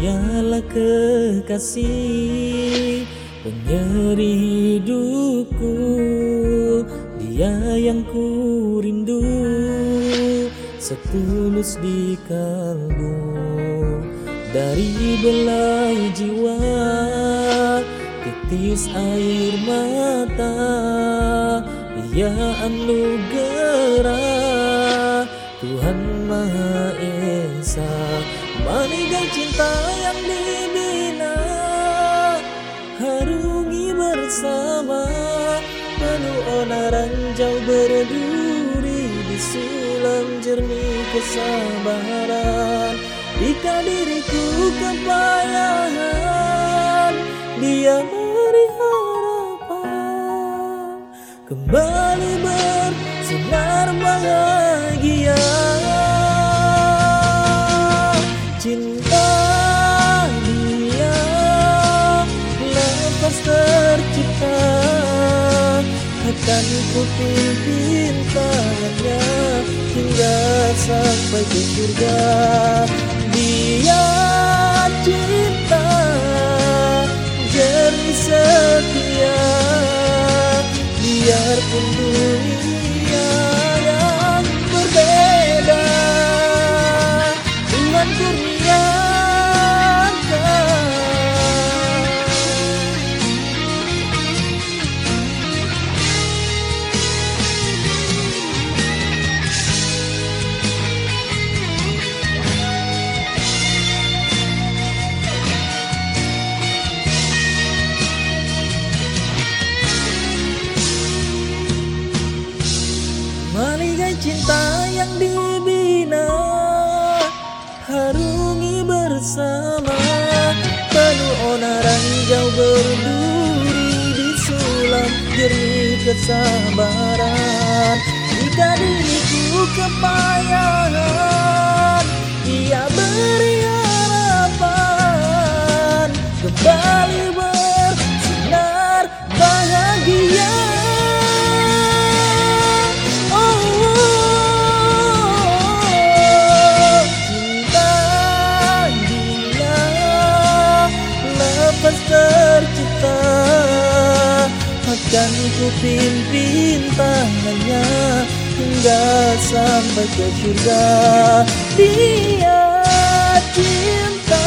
Dialah kekasih penyeri hidupku. Dia yang ku rindu setulus di kalbu. Dari belai jiwa titis air mata. Ia anugerah Tuhan Maha cinta yang dibina Harungi bersama. Penuh onaran jauh berduri Di sulam jernih kesabaran. Jika diriku kepayahan Dia beri harapan. Kembali bersinar bahagia sampai ke surga. Dia cinta jernih setia. Biarpun dunia jauh berduri Di sulam jernih kesabaran. Jika diriku akan ku pimpin tangannya hingga sampai ke surga. Dia cinta